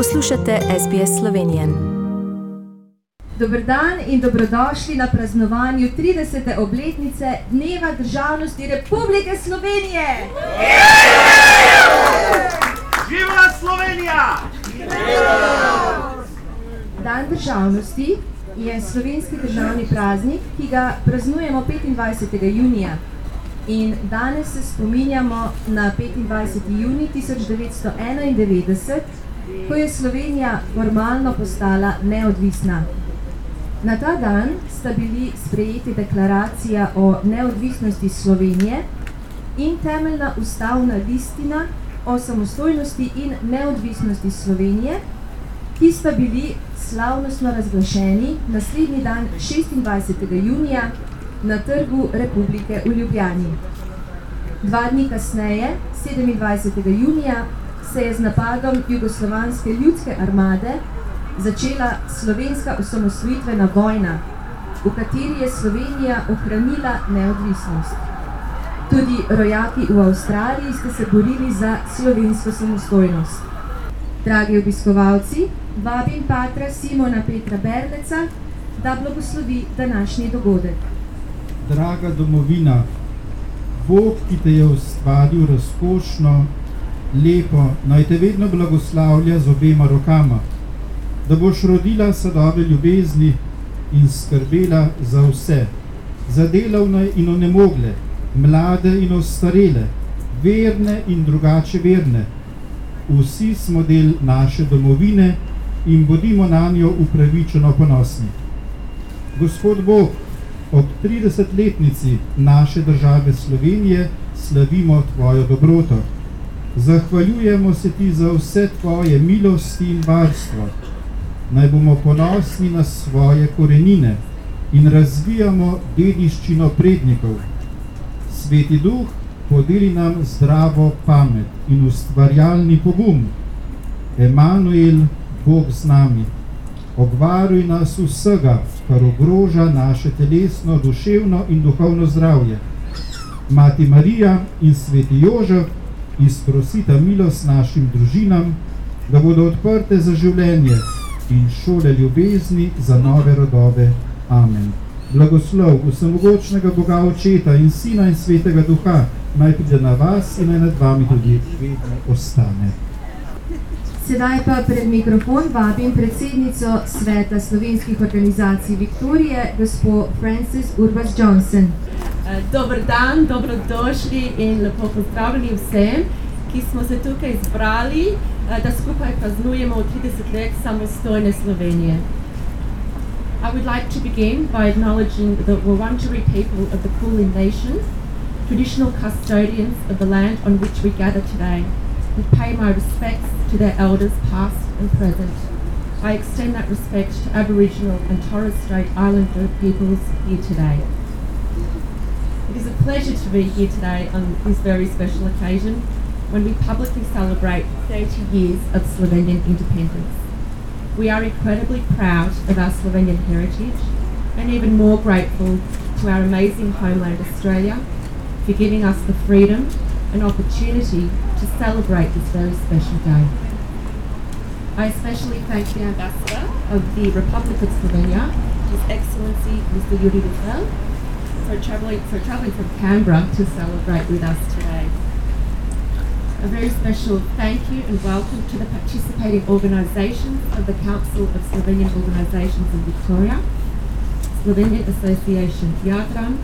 Poslušate SBS Slovenije. Dober dan in dobrodošli na praznovanju 30. obletnice Dneva državnosti Republike Slovenije. Živa Slovenija! Dan državnosti je slovenski državni praznik, ki ga praznujemo 25. junija. In danes se spominjamo na 25. juni 1991, ko je Slovenija formalno postala neodvisna. Na ta dan sta bili sprejeti deklaracija o neodvisnosti Slovenije in temeljna ustavna listina o samostojnosti in neodvisnosti Slovenije, ki sta bili slavnostno razglašeni naslednji dan 26. junija na Trgu Republike v Ljubljani. Dva dni kasneje, 27. junija, se je z napadom Jugoslovanske ljudske armade začela slovenska osamosvojitvena vojna, v kateri je Slovenija ohranila neodvisnost. Tudi rojaki v Avstraliji ste se borili za slovensko samostojnost. Dragi obiskovalci, vabim patra Simona Petra Berleca, da blagoslovi današnji dogodek. Draga domovina, Bog, ki te je ustvaril razkošno, lepo, naj te vedno blagoslavlja z obema rokama, da boš rodila sadove ljubezni in skrbela za vse, za delavne in onemogle, mlade in ostarele, verne in drugače verne. Vsi smo del naše domovine in bodimo na njo upravičeno ponosni. Gospod Bog, ob 30-letnici naše države Slovenije slavimo Tvojo dobroto. Zahvaljujemo se Ti za vse Tvoje milosti in varstvo. Naj bomo ponosni na svoje korenine in razvijamo dediščino prednikov. Sveti Duh, podeli nam zdravo pamet in ustvarjalni pogum. Emanuel, Bog z nami, obvaruj nas vsega, kar ogroža naše telesno, duševno in duhovno zdravje. Mati Marija in sveti Jožef izprosita milost našim družinam, da bodo odprte za življenje in šole ljubezni za nove rodove. Amen. Blagoslov vsemogočnega Boga Očeta in Sina in Svetega Duha naj pride na vas in naj nad vami tudi vedno ostane. Sedaj pa pred mikrofon vabim predsednico Sveta slovenskih organizacij Viktorije, gospo Frances Urbas Johnson. Eh, dan, dobrodošli in lepo pozdravljeni vsem, ki smo se tukaj zbrali, eh, da skupaj praznujemo 30 let samostojne Slovenije. I would like to begin by acknowledging the Wurundjeri people of the Kulin Nation, traditional custodians of the land on which we gather today, and pay my respects to their elders past and present. I extend that respect to Aboriginal and Torres Strait Islander peoples here today. It is a pleasure to be here today on this very special occasion when we publicly celebrate 30 years of Slovenian independence. We are incredibly proud of our Slovenian heritage and even more grateful to our amazing homeland Australia for giving us the freedom and opportunity to celebrate this very special day. I especially thank the Ambassador of the Republic of Slovenia, His Excellency Mr. Yuri Rifelj, for traveling, for traveling from Canberra to celebrate with us today. A very special thank you and welcome to the participating organisations of the Council of Slovenian Organisations in Victoria, Slovenian Association Jadran,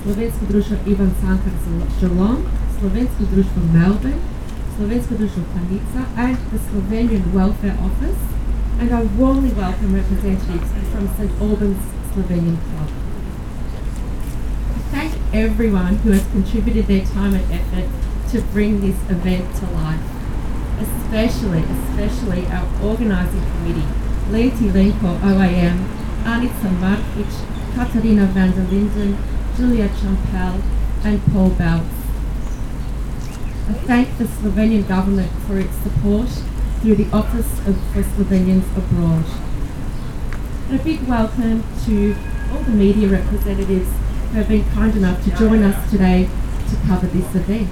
Slovensko društvo Ivan Cankar Geelong, Slovensko društvo Melbourne, Slovensko društvo Planica and the Slovenian Welfare Office and I warmly welcome representatives from St Albans Slovenian Club. Thank everyone who has contributed their time and effort to bring this event to life, especially, especially our organising committee, Leti Lenko OAM, Anica Markic, Katarina van der Linden, Julia Champel and Paul Belts. I thank the Slovenian government for its support through the Office of, for Slovenians Abroad. And a big welcome to all the media representatives have been kind enough to join us today to cover this event.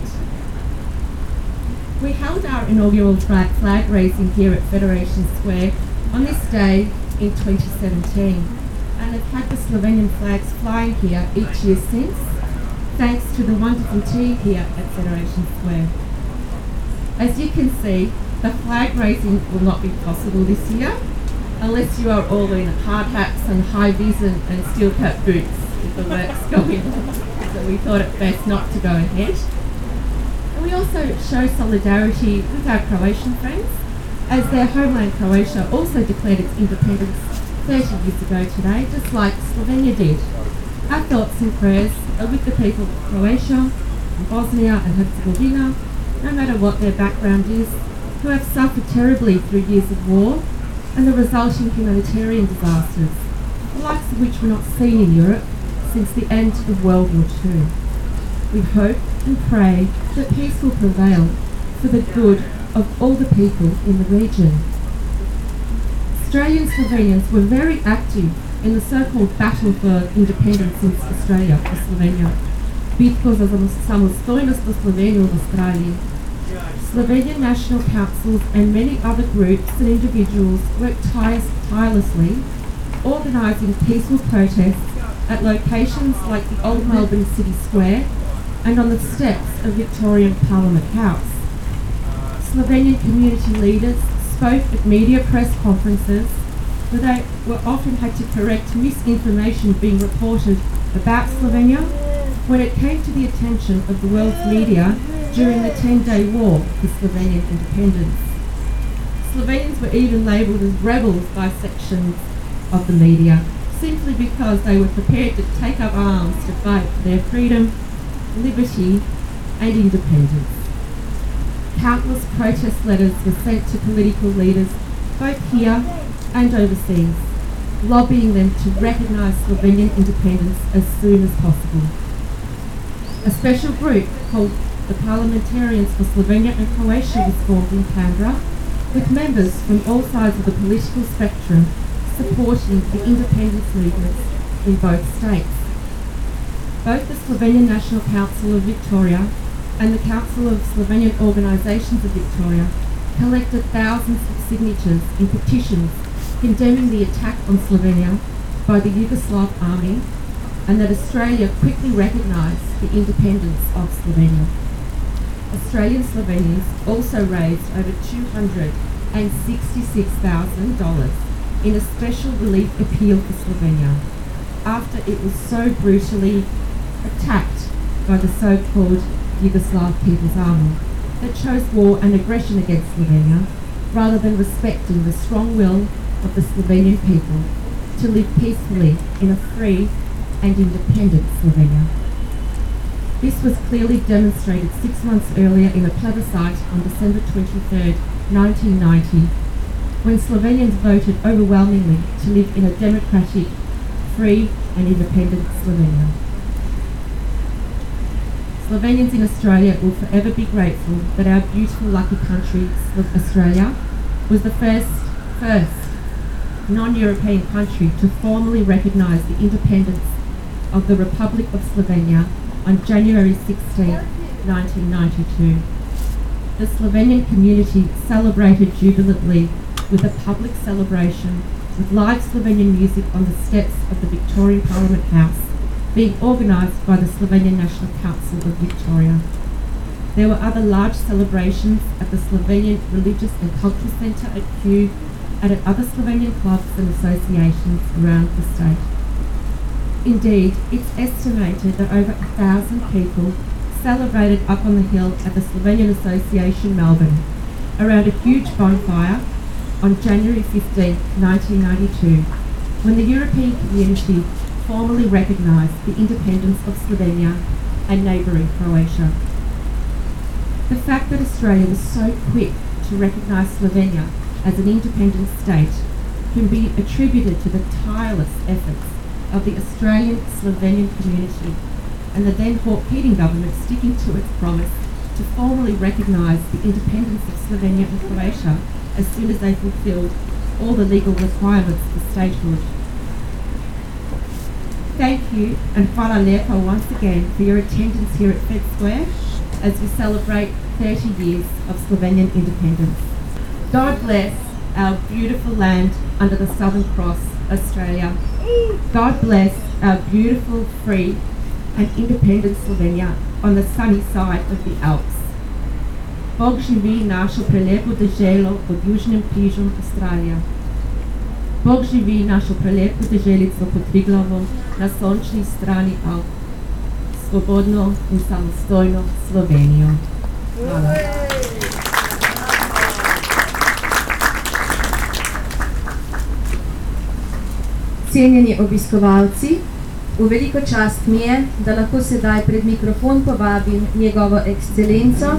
We held our inaugural flag, flag raising here at Federation Square on this day in 2017 and have had the Slovenian flags flying here each year since, thanks to the wonderful team here at Federation Square. As you can see, the flag raising will not be possible this year unless you are all in hard hats and high vis and, and steel cap boots the works going on. So we thought it best not to go ahead. And we also show solidarity with our Croatian friends as their homeland Croatia also declared its independence 30 years ago today, just like Slovenia did. Our thoughts and prayers are with the people of Croatia, and Bosnia and Herzegovina, no matter what their background is, who have suffered terribly through years of war and the resulting humanitarian disasters, the likes of which were not seen in Europe since the end of World War II. We hope and pray that peace will prevail for the good of all the people in the region. Australian Slovenians were very active in the so-called battle for independence in Australia, for Slovenia. V Australii. Slovenian national councils and many other groups and individuals worked tirelessly, organising peaceful protests at locations like the Old Melbourne City Square and on the steps of Victorian Parliament House. Slovenian community leaders spoke at media press conferences where they were often had to correct misinformation being reported about Slovenia when it came to the attention of the world's media during the 10-day war for Slovenian independence. Slovenians were even labelled as rebels by sections of the media simply because they were prepared to take up arms to fight for their freedom, liberty and independence. Countless protest letters were sent to political leaders both here and overseas, lobbying them to recognise Slovenian independence as soon as possible. A special group called the Parliamentarians for Slovenia and Croatia was formed in Canberra, with members from all sides of the political spectrum supporting the independence movements in both states. Both the Slovenian National Council of Victoria and the Council of Slovenian Organisations of Victoria collected thousands of signatures in petitions condemning the attack on Slovenia by the Yugoslav army and that Australia quickly recognised the independence of Slovenia. Australian Slovenians also raised over $266,000 in a special relief appeal for Slovenia after it was so brutally attacked by the so-called Yugoslav People's Army that chose war and aggression against Slovenia rather than respecting the strong will of the Slovenian people to live peacefully in a free and independent Slovenia. This was clearly demonstrated six months earlier in a plebiscite on December 23, 1990, when Slovenians voted overwhelmingly to live in a democratic, free and independent Slovenia. Slovenians in Australia will forever be grateful that our beautiful lucky country, Australia, was the first, first non-European country to formally recognise the independence of the Republic of Slovenia on January 16, 1992. The Slovenian community celebrated jubilantly with a public celebration with live Slovenian music on the steps of the Victorian Parliament House being organised by the Slovenian National Council of Victoria. There were other large celebrations at the Slovenian Religious and Cultural Centre at Kew and at other Slovenian clubs and associations around the state. Indeed, it's estimated that over a thousand people celebrated up on the hill at the Slovenian Association Melbourne around a huge bonfire on January 15, 1992, when the European community formally recognised the independence of Slovenia and neighbouring Croatia. The fact that Australia was so quick to recognise Slovenia as an independent state can be attributed to the tireless efforts of the Australian Slovenian community and the then Hawke Keating government sticking to its promise to formally recognise the independence of Slovenia and Croatia as soon as they fulfilled all the legal requirements for statehood. Thank you and hvala lepa once again for your attendance here at Fed Square as we celebrate 30 years of Slovenian independence. God bless our beautiful land under the Southern Cross, Australia. God bless our beautiful, free, and independent Slovenia on the sunny side of the Alps. Bog živi našo prelepo deželo pod južnim križom Avstralija. Bog živi našo prelepo deželico pod Triglavom na sončni strani Alp. Svobodno in samostojno Slovenijo. Hvala. Cenjeni obiskovalci, v veliko čast mi je, da lahko sedaj pred mikrofon povabim njegovo ekscelenco,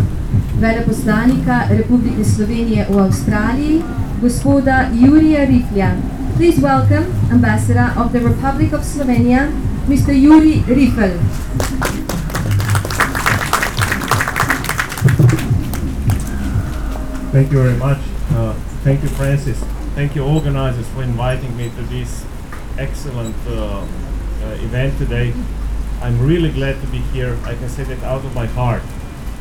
veleposlanika Republike Slovenije v Avstraliji, gospoda Jurija Riflja. Please welcome Ambassador of the Republic of Slovenia, Mr. Yuri Rifelj. Thank you very much. Uh, thank you, Francis. Thank you, organizers, for inviting me to this excellent uh, uh, event today. I'm really glad to be here. I can say that out of my heart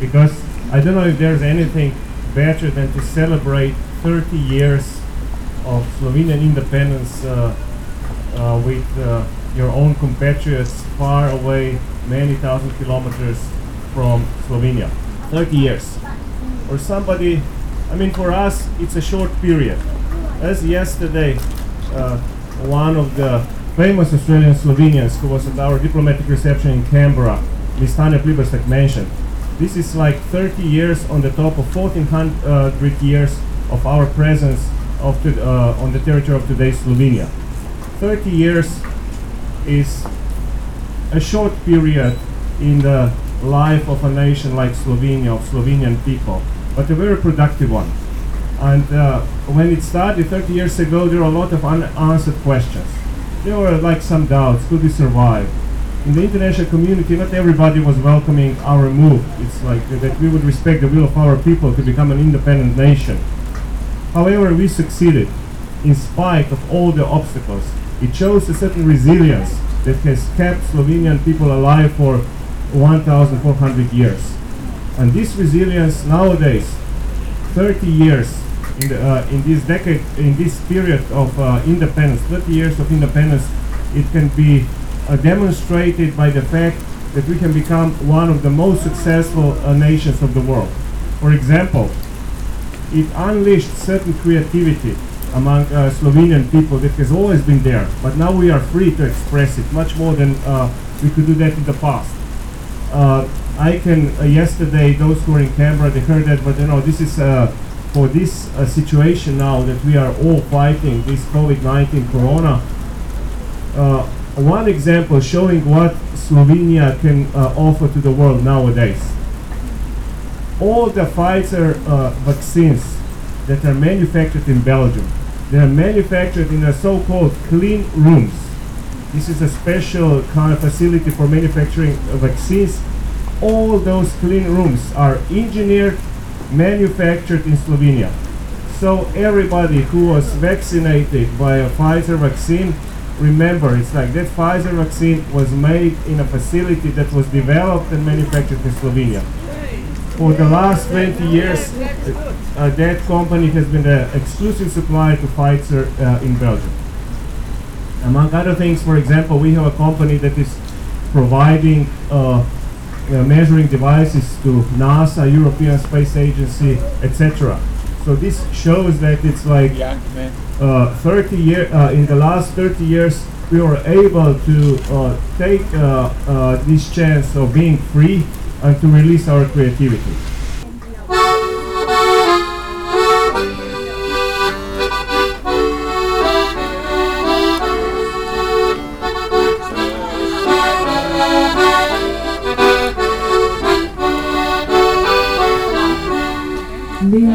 because I don't know if there's anything better than to celebrate 30 years of Slovenian independence uh, uh, with uh, your own compatriots far away, many thousand kilometers from Slovenia. 30 years. Or somebody, I mean, for us, it's a short period. As yesterday, uh, one of the famous Australian Slovenians who was at our diplomatic reception in Canberra, Ms. Tanya Plibersek, mentioned, this is like 30 years on the top of 1400 years of our presence of to, uh, on the territory of today's Slovenia. 30 years is a short period in the life of a nation like Slovenia, of Slovenian people, but a very productive one. And uh, when it started 30 years ago, there were a lot of unanswered questions. There were like some doubts could we survive? In the international community, not everybody was welcoming our move. It's like that we would respect the will of our people to become an independent nation. However, we succeeded in spite of all the obstacles. It shows a certain resilience that has kept Slovenian people alive for 1,400 years. And this resilience nowadays, 30 years in, the, uh, in this decade, in this period of uh, independence, 30 years of independence, it can be uh, demonstrated by the fact that we can become one of the most successful uh, nations of the world. For example, it unleashed certain creativity among uh, Slovenian people that has always been there, but now we are free to express it much more than uh, we could do that in the past. Uh, I can uh, yesterday those who were in Canberra they heard that, but you know this is for this situation now that we are all fighting this COVID-19 Corona. One example showing what Slovenia can uh, offer to the world nowadays. All the Pfizer uh, vaccines that are manufactured in Belgium, they are manufactured in a so-called clean rooms. This is a special kind of facility for manufacturing uh, vaccines. All those clean rooms are engineered, manufactured in Slovenia. So everybody who was vaccinated by a Pfizer vaccine, remember, it's like that Pfizer vaccine was made in a facility that was developed and manufactured in Slovenia. For the last 20 years, uh, that company has been the exclusive supplier to Pfizer uh, in Belgium. Among other things, for example, we have a company that is providing uh, uh, measuring devices to NASA, European Space Agency, etc. So this shows that it's like uh, 30 year uh, in the last 30 years we were able to uh, take uh, uh, this chance of being free and to release our creativity. Tam je